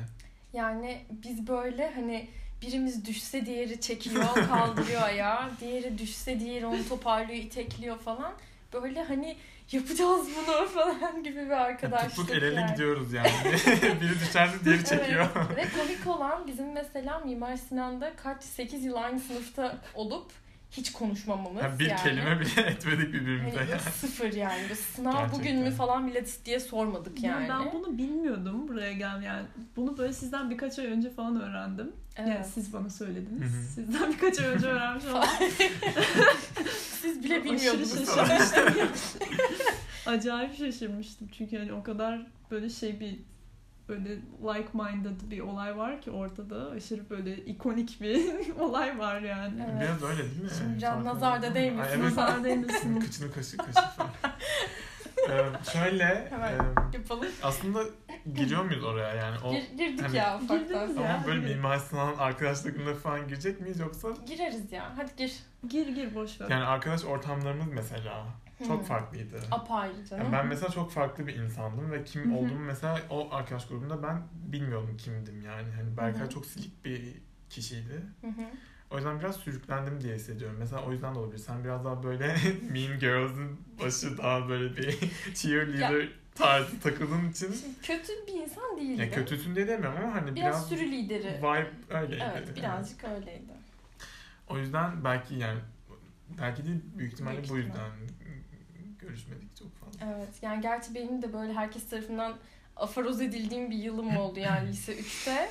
Yani biz böyle hani birimiz düşse diğeri çekiyor, kaldırıyor ayağı. Diğeri düşse diğeri onu toparlıyor, itekliyor falan. Böyle hani yapacağız bunu falan gibi bir arkadaşlık. Tık tık el ele yani. gidiyoruz yani. Biri düşerse diğeri çekiyor. Evet. Ve komik olan bizim mesela Mimar Sinan'da kaç 8 yıl aynı sınıfta olup hiç konuşmamamız Ya bir yani. kelime bile etmedik birbirimize. Hani ya. sıfır yani. Böyle sınav Gerçekten. bugün mü falan bile diye sormadık Ya yani. ben bunu bilmiyordum buraya gel yani. Bunu böyle sizden birkaç ay önce falan öğrendim. Evet. Yani siz bana söylediniz. Hı hı. Sizden birkaç ay önce öğrenmiş oldum. Siz bile bilmiyordunuz. şaşırmıştım. Acayip şaşırmıştım çünkü hani o kadar böyle şey bir böyle like-minded bir olay var ki ortada. Aşırı böyle ikonik bir olay var yani. Evet. Biraz öyle değil mi? Şimdi can nazarda değmesin. Ay, evet. Nazar değmesin. Kıçını kaşı kaşı falan. Ee, şöyle Hemen. e, Yapalım. aslında giriyor muyuz oraya yani? O, Gir- girdik hani- ya ufaktan. Ama ya. böyle. Mimar Sinan arkadaşlıklarına falan girecek miyiz yoksa? Gireriz ya. Hadi gir. Gir gir boş ver. Yani arkadaş ortamlarımız mesela çok Hı. farklıydı. Apayrı canım. Yani ben mesela çok farklı bir insandım ve kim olduğumu mesela o arkadaş grubunda ben bilmiyordum kimdim yani. Hani Berkay Hı hı. çok silik bir kişiydi. O yüzden biraz sürüklendim diye hissediyorum. Mesela o yüzden de olabilir. Sen biraz daha böyle Mean Girls'ın başı daha böyle bir cheerleader tarzı takıldığın için Şimdi kötü bir insan değildi. ya kötüsün diye demiyorum ama hani biraz, biraz, sürü lideri. vibe öyleydi. Evet birazcık öyleydi. O yüzden belki yani belki değil büyük ihtimalle Büyük bu yüzden görüşmedik çok fazla. Evet yani gerçi benim de böyle herkes tarafından afaroz edildiğim bir yılım oldu yani lise 3'te.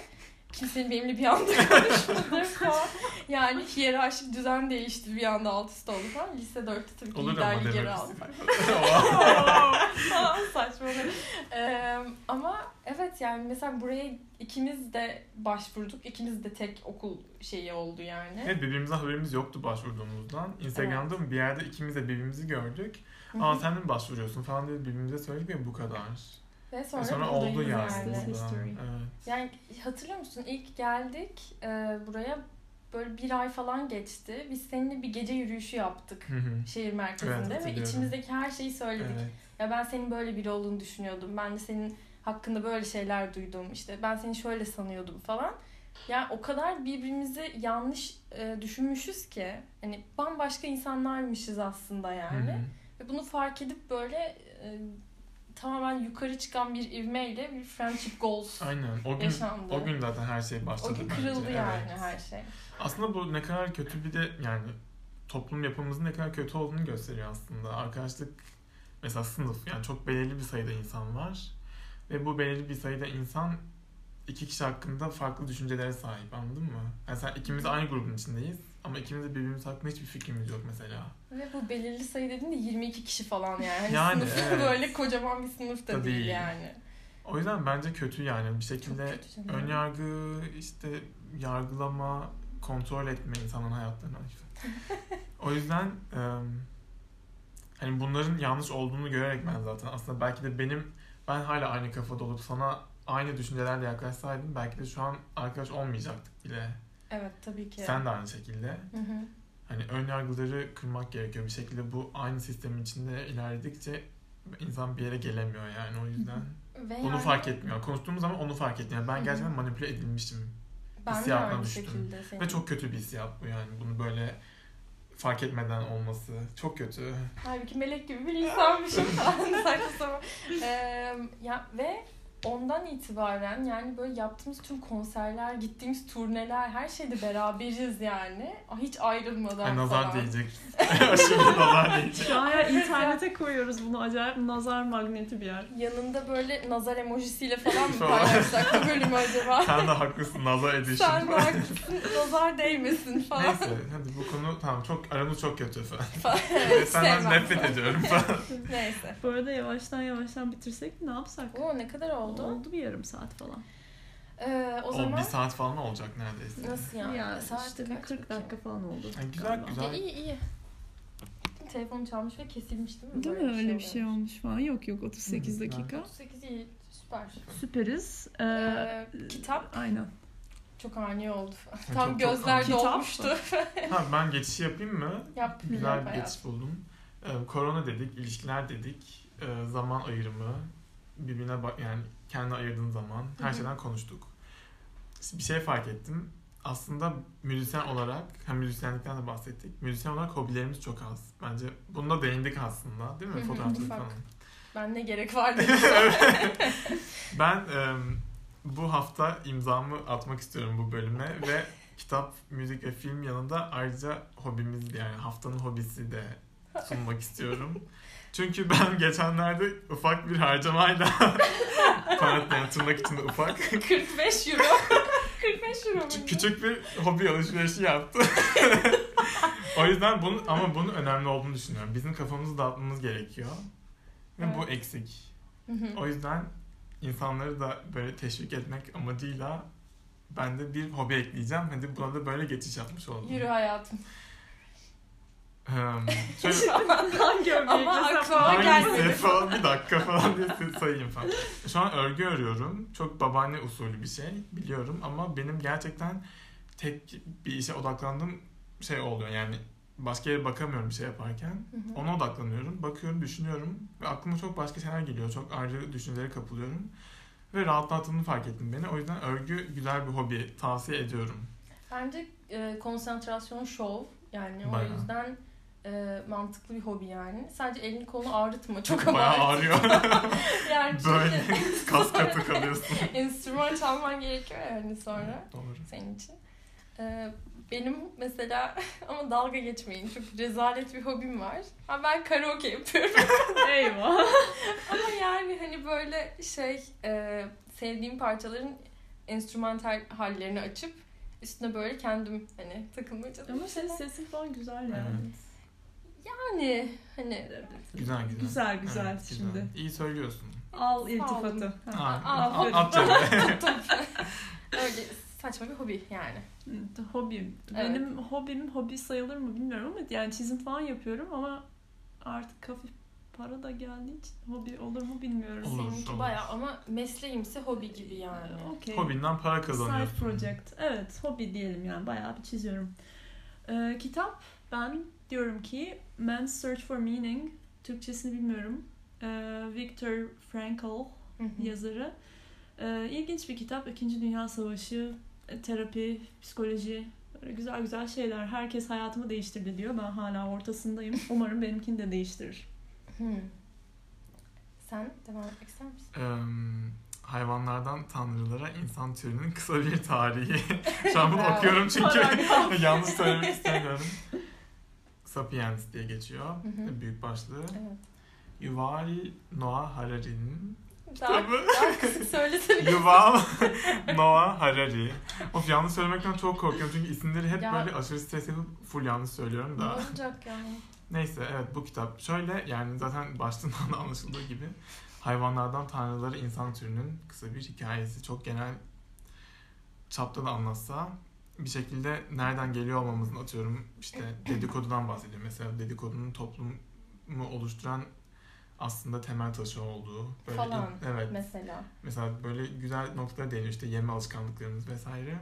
Kimsenin benimle bir anda konuşmadığı falan. Yani hiyerarşik düzen değişti bir anda alt üst oldu falan. Lise 4'te tabii ki Olur liderliği geri aldım. istediğim. Saçma. Ee, ama evet yani mesela buraya ikimiz de başvurduk. İkimiz de tek okul şeyi oldu yani. Evet birbirimizden haberimiz yoktu başvurduğumuzdan. Instagram'da mı bir yerde ikimiz de birbirimizi gördük. Aa sen mi başvuruyorsun falan diye birbirimize söyledik ve bu kadar. Ve sonra, Sonra, sonra buradayız oldu yani. Evet. Yani hatırlıyor musun ilk geldik e, buraya böyle bir ay falan geçti. Biz seninle bir gece yürüyüşü yaptık Hı hı. şehir Evet, merkezinde ve hatırlıyorum. içimizdeki her şeyi söyledik. Evet. Ya ben senin böyle biri olduğunu düşünüyordum. Ben de senin hakkında böyle şeyler duydum. İşte ben seni şöyle sanıyordum falan. Yani o kadar birbirimizi yanlış e, düşünmüşüz ki hani bambaşka insanlarmışız aslında yani. Hı hı. Ve bunu fark edip böyle e, tamamen yukarı çıkan bir ivmeyle bir friendship goals Aynen. O gün yaşandı. o gün zaten her şey başladı O gün bence. kırıldı yani Evet. her şey. Aslında bu ne kadar kötü bir de yani toplum yapımızın ne kadar kötü olduğunu gösteriyor aslında. Arkadaşlık mesela sınıf yani çok belirli bir sayıda insan var. Ve bu belirli bir sayıda insan iki kişi hakkında farklı düşüncelere sahip anladın mı? Yani sen ikimiz aynı grubun içindeyiz ama ikimiz de birbirimiz hakkında hiçbir fikrimiz yok mesela. Ve bu belirli sayı dediğinde 22 kişi falan yani. Hani Yani, sınıf evet. böyle kocaman bir sınıf da değil, değil. yani. O yüzden bence kötü yani bir şekilde ön yargı işte yargılama kontrol etme insanın hayatlarını o yüzden e, hani bunların yanlış olduğunu görerek ben zaten aslında belki de benim ben hala aynı kafada olup sana aynı düşüncelerle yaklaşsaydım belki de şu an arkadaş olmayacaktık bile. Evet tabii ki. Sen de aynı şekilde. Hı hı. Hani ön yargıları kırmak gerekiyor. Bir şekilde bu aynı sistemin içinde ilerledikçe insan bir yere gelemiyor yani o yüzden. Ve Onu yani fark etmiyor. Konuştuğumuz zaman onu fark etmiyor. Ben gerçekten manipüle edilmiştim. ben hissiyatına düştüm. senin. Ve çok kötü bir hissiyat bu yani. Bunu böyle fark etmeden olması çok kötü. Halbuki melek gibi bir insanmışım falan saçma sapan. Ee, ya ve ondan itibaren yani böyle yaptığımız tüm konserler, gittiğimiz turneler her şeyde beraberiz yani. Hiç ayrılmadan Ay, nazar falan. değecek. Aşırı nazar değecek. Şu an ya internete koyuyoruz bunu acayip nazar magneti bir yer. Yanında böyle nazar emojisiyle falan mı paylaşsak bu bölümü acaba? Sen de haklısın nazar edition. Sen de haklısın. Nazar değmesin falan. Neyse hadi bu konu tamam çok aramız çok kötü falan. Evet, Senden nefret ediyorum falan. Neyse. Bu arada yavaştan yavaştan bitirsek ne yapsak? Oo ne kadar oldu? Oldu bir yarım saat falan. Ee, o O, zaman bir saat falan olacak neredeyse. nasıl yani? Ya Saat işte bir kaç 40 peki? dakika falan oldu. Ay, güzel, galiba. güzel. E, iyi iyi. Telefonu çalmış ve kesilmiş değil mi? Değil mi? Böyle Öyle bir şey oluyor. olmuş falan. Yok yok 38 Hı, dakika. 38 iyi. Süper. Süperiz. Ee, Ee, kitap Aynen. çok ani oldu. Çok- Tam çok gözler. Kitap dolmuştu. Ha ben geçişi yapayım mı? Yap. Güzel yap bir geçiş buldum. Ee, korona dedik, ilişkiler dedik, e, zaman ayrımı, birbirine bak yani kendi ayırdığın zaman her Hı hı. şeyden konuştuk. Bir şey fark ettim. Aslında müzisyen olarak, hem müzisyenlikten de bahsettik. Müzisyen olarak hobilerimiz çok az. Bence bunda değindik aslında değil mi? Hı hı, Fotoğrafçılık falan. Ben ne gerek vardı? Ben e, bu hafta imzamı atmak istiyorum bu bölüme ve kitap, müzik ve film yanında ayrıca hobimiz yani haftanın hobisi de sunmak istiyorum. Çünkü ben geçenlerde ufak bir harcamayla parantez yani tırnak içinde ufak 45 euro. 45 euro küçük, mu? küçük bir hobi alışverişi yaptım. o yüzden bunu ama bunun önemli olduğunu düşünüyorum. Bizim kafamızı dağıtmamız gerekiyor. Ve bu Evet. eksik. Hı hı. O yüzden insanları da böyle teşvik etmek amacıyla ben de bir hobi ekleyeceğim. Hadi buna da böyle geçiş yapmış oldum. Yürü hayatım. Hmm, şöyle Ama desem aklıma hangisi? gelmedi. falan bir dakika falan diye sayayım falan. Şu an örgü örüyorum. Çok babaanne usulü bir şey biliyorum ama benim gerçekten tek bir işe odaklandığım şey oluyor. Yani başka yere bakamıyorum bir şey yaparken. Hı hı. Ona odaklanıyorum. Bakıyorum, düşünüyorum ve aklıma çok başka şeyler geliyor. Çok ayrı düşüncelere kapılıyorum. Ve rahatlattığını fark ettim beni. O yüzden örgü güzel bir hobi. Tavsiye ediyorum. Bence e, konsantrasyon şov. Yani o Bayağı. yüzden e, mantıklı bir hobi yani. Sadece elini kolunu ağrıtma. Çok Bayağı abartı. ağrıyor. yani Böyle kas katı kalıyorsun. enstrüman çalman gerekiyor yani sonra Doğru. senin için. E, benim mesela ama dalga geçmeyin çok rezalet bir hobim var. Ha, ben karaoke yapıyorum. Eyvah. ama yani hani böyle şey e, sevdiğim parçaların enstrümantal hallerini açıp üstüne böyle kendim hani takılmaya çalışıyorum. Ama senin sesin falan güzel yani. Evet. Yani hani Güzel güzel. Güzel, güzel Evet, şimdi. İyi söylüyorsun. Al iltifatı. Ha. Aa, aferin. at öyle saçma bir hobi yani. Hobim. Evet. Benim hobim hobi sayılır mı bilmiyorum ama yani çizim falan yapıyorum ama artık hafif para da geldiği için hobi olur mu bilmiyorum. Olur, Seninki olur. bayağı ama mesleğimse hobi gibi yani. Okey. Hobinden para kazanıyorsun. Side project. Evet, hobi diyelim yani. Bayağı bir çiziyorum. Ee, kitap ben diyorum ki Man's Search for Meaning. Türkçesini bilmiyorum. Ee, Viktor Frankl yazarı. Ee, ilginç bir kitap. İkinci Dünya Savaşı, e, terapi, psikoloji. Böyle güzel güzel şeyler. Herkes hayatımı değiştirdi diyor. Ben hala ortasındayım. Umarım benimkini de değiştirir. Hı. Sen devam etmek ister misin? Em, hayvanlardan tanrılara insan türünün kısa bir tarihi. Şu an bunu okuyorum çünkü yanlış söylemek istemiyorum. Sapiens diye geçiyor. Hı hı. Büyük başlığı. Evet. Yuval Noah Harari'nin Daha, kitabı. daha kısık söylesene. Yuval Noah Harari. Of yanlış söylemekten çok korkuyorum çünkü isimleri hep Ya. böyle aşırı stres yapıp full yanlış söylüyorum ne da. olacak yani? Neyse evet bu kitap şöyle yani zaten başlığından da anlaşıldığı gibi hayvanlardan tanrılara insan türünün kısa bir hikayesi. Çok genel çapta da anlatsa bir şekilde nereden geliyor olmamızın atıyorum işte dedikodudan bahsediyor. Mesela dedikodunun toplumu oluşturan aslında temel taşı olduğu. Böyle Falan. evet. Mesela. Mesela böyle güzel noktalara değiniyor işte yeme alışkanlıklarımız vesaire.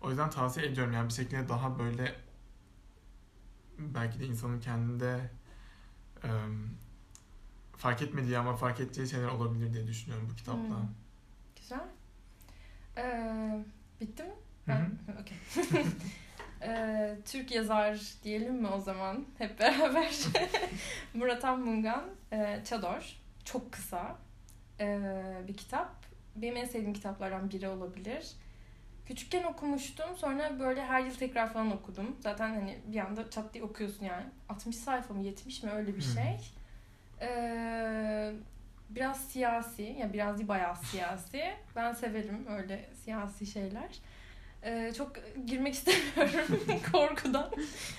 O yüzden tavsiye ediyorum yani bir şekilde daha böyle belki de insanın kendinde em, fark etmediği ama fark edeceği şeyler olabilir diye düşünüyorum bu kitapta. Hmm. Güzel. Ee, bitti mi? Ben, okey. Ee, Türk yazar diyelim mi o zaman hep beraber? Murat Anmungan, e, Çador. Çok kısa e, bir kitap. Benim en sevdiğim kitaplardan biri olabilir. Küçükken okumuştum. Sonra böyle her yıl tekrar falan okudum. Zaten hani bir anda çat diye okuyorsun yani. 60 sayfa mı 70 mi öyle bir şey. Ee, biraz siyasi. Yani biraz değil bayağı siyasi. Ben severim öyle siyasi şeyler. Ee, çok girmek istemiyorum korkudan.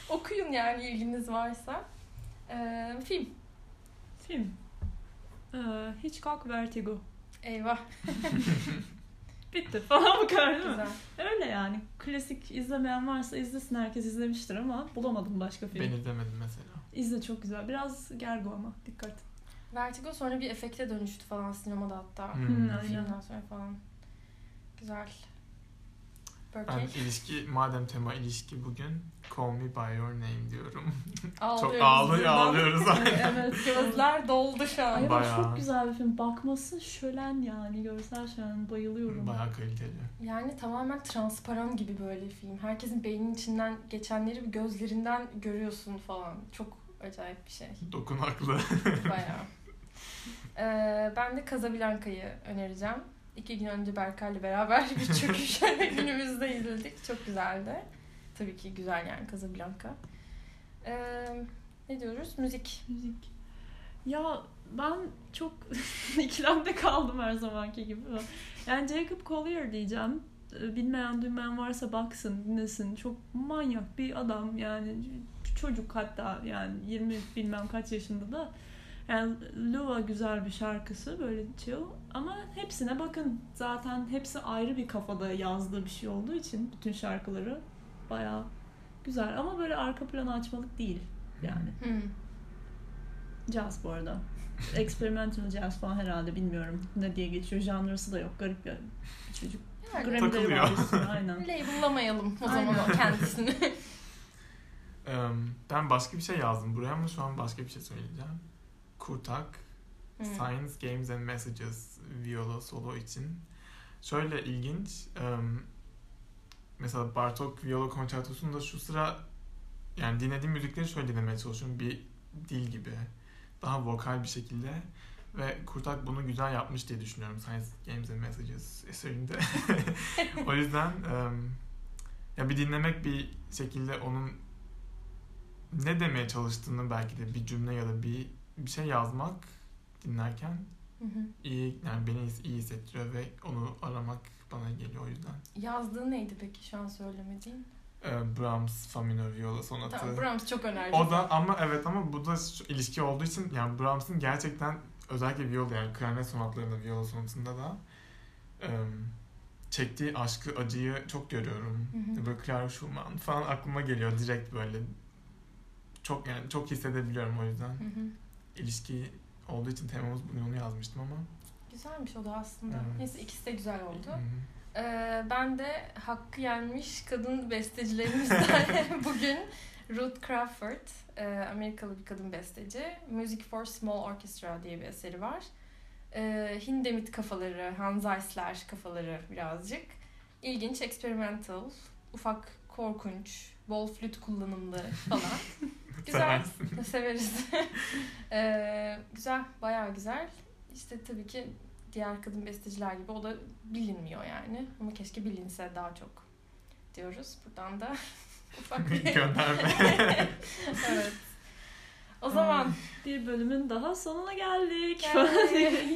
Okuyun yani ilginiz varsa. Ee, film. Film. Ee, Hitchcock Vertigo. Eyvah. Bitti falan bu kadar değil mi? Güzel. Öyle yani. Klasik izlemeyen varsa izlesin. Herkes izlemiştir ama bulamadım başka film. Ben izlemedim mesela. İzle çok güzel. Biraz gergo ama dikkat. Vertigo sonra bir efekte dönüştü falan sinemada hatta. Hmm. Hmm, aynen. Filmden sonra falan. Güzel. Ben Berkey. ilişki, madem tema ilişki bugün Call Me By Your Name diyorum. Ağlıyoruz Çok ağlı, buradan. ağlıyoruz. evet. Gözler doldu şu Ay an. ama Bayağı. çok güzel bir film. Bakması şölen yani. Görsel şölen. Bayılıyorum. Bayağı kaliteli. Yani tamamen transparan gibi böyle film. Herkesin beyninin içinden geçenleri bir gözlerinden görüyorsun falan. Çok acayip bir şey. Dokunaklı. Bayağı. Ee, ben de Casablanca'yı önereceğim. İki gün önce Berkay'la beraber bir çöküş günümüzde izledik. Çok güzeldi. Tabii ki güzel yani Casablanca. Ee, ne diyoruz? Müzik. Müzik. Ya ben çok ikilemde kaldım her zamanki gibi. Yani Jacob Collier diyeceğim. Bilmeyen duymayan varsa baksın, dinlesin. Çok manyak bir adam yani çocuk hatta yani 20 bilmem kaç yaşında da. Lua güzel bir şarkısı böyle chill ama hepsine bakın. Zaten hepsi ayrı bir kafada yazdığı bir şey olduğu için bütün şarkıları bayağı güzel ama böyle arka planı açmalık değil. yani. Hmm. Jazz bu arada. Experimental jazz falan herhalde bilmiyorum ne diye geçiyor. Janrası da yok. Garip bir çocuk. Yani Grammy'leri var aynen. label'lamayalım o zaman Aynen. kendisini. Ben başka bir şey yazdım buraya ama şu an başka bir şey söyleyeceğim. Kurtak, Hmm. Science, Games and Messages viola solo için. Şöyle ilginç. em, mesela Bartok viola konçertosunda şu sıra yani dinlediğim müzikleri şöyle dinlemeye çalışıyorum. Bir dil gibi. Daha vokal bir şekilde. Ve Kurtak bunu güzel yapmış diye düşünüyorum Science, Games and Messages eserinde. o yüzden em, ya bir dinlemek bir şekilde onun ne demeye çalıştığını belki de bir cümle ya da bir bir şey yazmak dinlerken Hı hı. iyi yani beni iyi- hissettiriyor ve onu aramak bana geliyor o yüzden. Yazdığı neydi peki şu an söylemediğin? Ee, Brahms Fa minör viola sonatı. Tamam Brahms çok önerdi. O da ama evet ama bu da ilişki olduğu için yani Brahms'ın gerçekten özellikle viola yani klarnet sonatlarında viola sonatında da em, çektiği aşkı, acıyı çok görüyorum. Hı hı. Böyle Clara Schumann falan aklıma geliyor direkt böyle. Çok yani çok hissedebiliyorum o yüzden. Hı hı. İlişki olduğu için temamız bugün onu yazmıştım ama. Güzelmiş o da aslında. Evet. Neyse ikisi de güzel oldu. Hı hı. Ee, ben de hakkı yenmiş kadın bestecilerimizden bugün Ruth Crawford, e, Amerikalı bir kadın besteci. Music for Small Orchestra diye bir eseri var. Ee, Hindemith kafaları, Hans Eisler kafaları birazcık. İlginç, experimental, ufak korkunç, bol flüt kullanımlı falan. güzel, severiz. Ee, güzel, bayağı güzel. İşte tabii ki diğer kadın besteciler gibi o da bilinmiyor yani. Ama keşke bilinse daha çok diyoruz. Buradan da ufak bir Gönderme. evet. O zaman Bir bölümün daha sonuna geldik.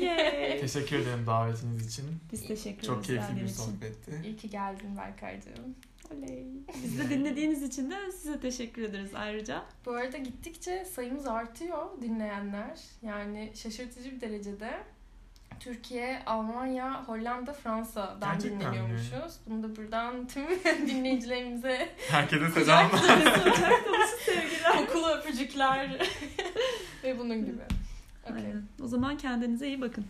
Yay. Teşekkür ederim davetiniz için. Biz teşekkür ederiz Çok keyifli bir sohbetti. iyi ki geldin Berkay'cığım. Oley. Biz de dinlediğiniz için de size teşekkür ederiz ayrıca. Bu arada gittikçe sayımız artıyor dinleyenler. Yani şaşırtıcı bir derecede. Türkiye, Almanya, Hollanda, Fransa'dan Gerçekten mi? dinleniyormuşuz. Bunu da buradan tüm dinleyicilerimize Herkese selam. Kucak dolusu sevgiler. kokulu öpücükler ve bunun gibi. Okay. Aynen. O zaman kendinize iyi bakın.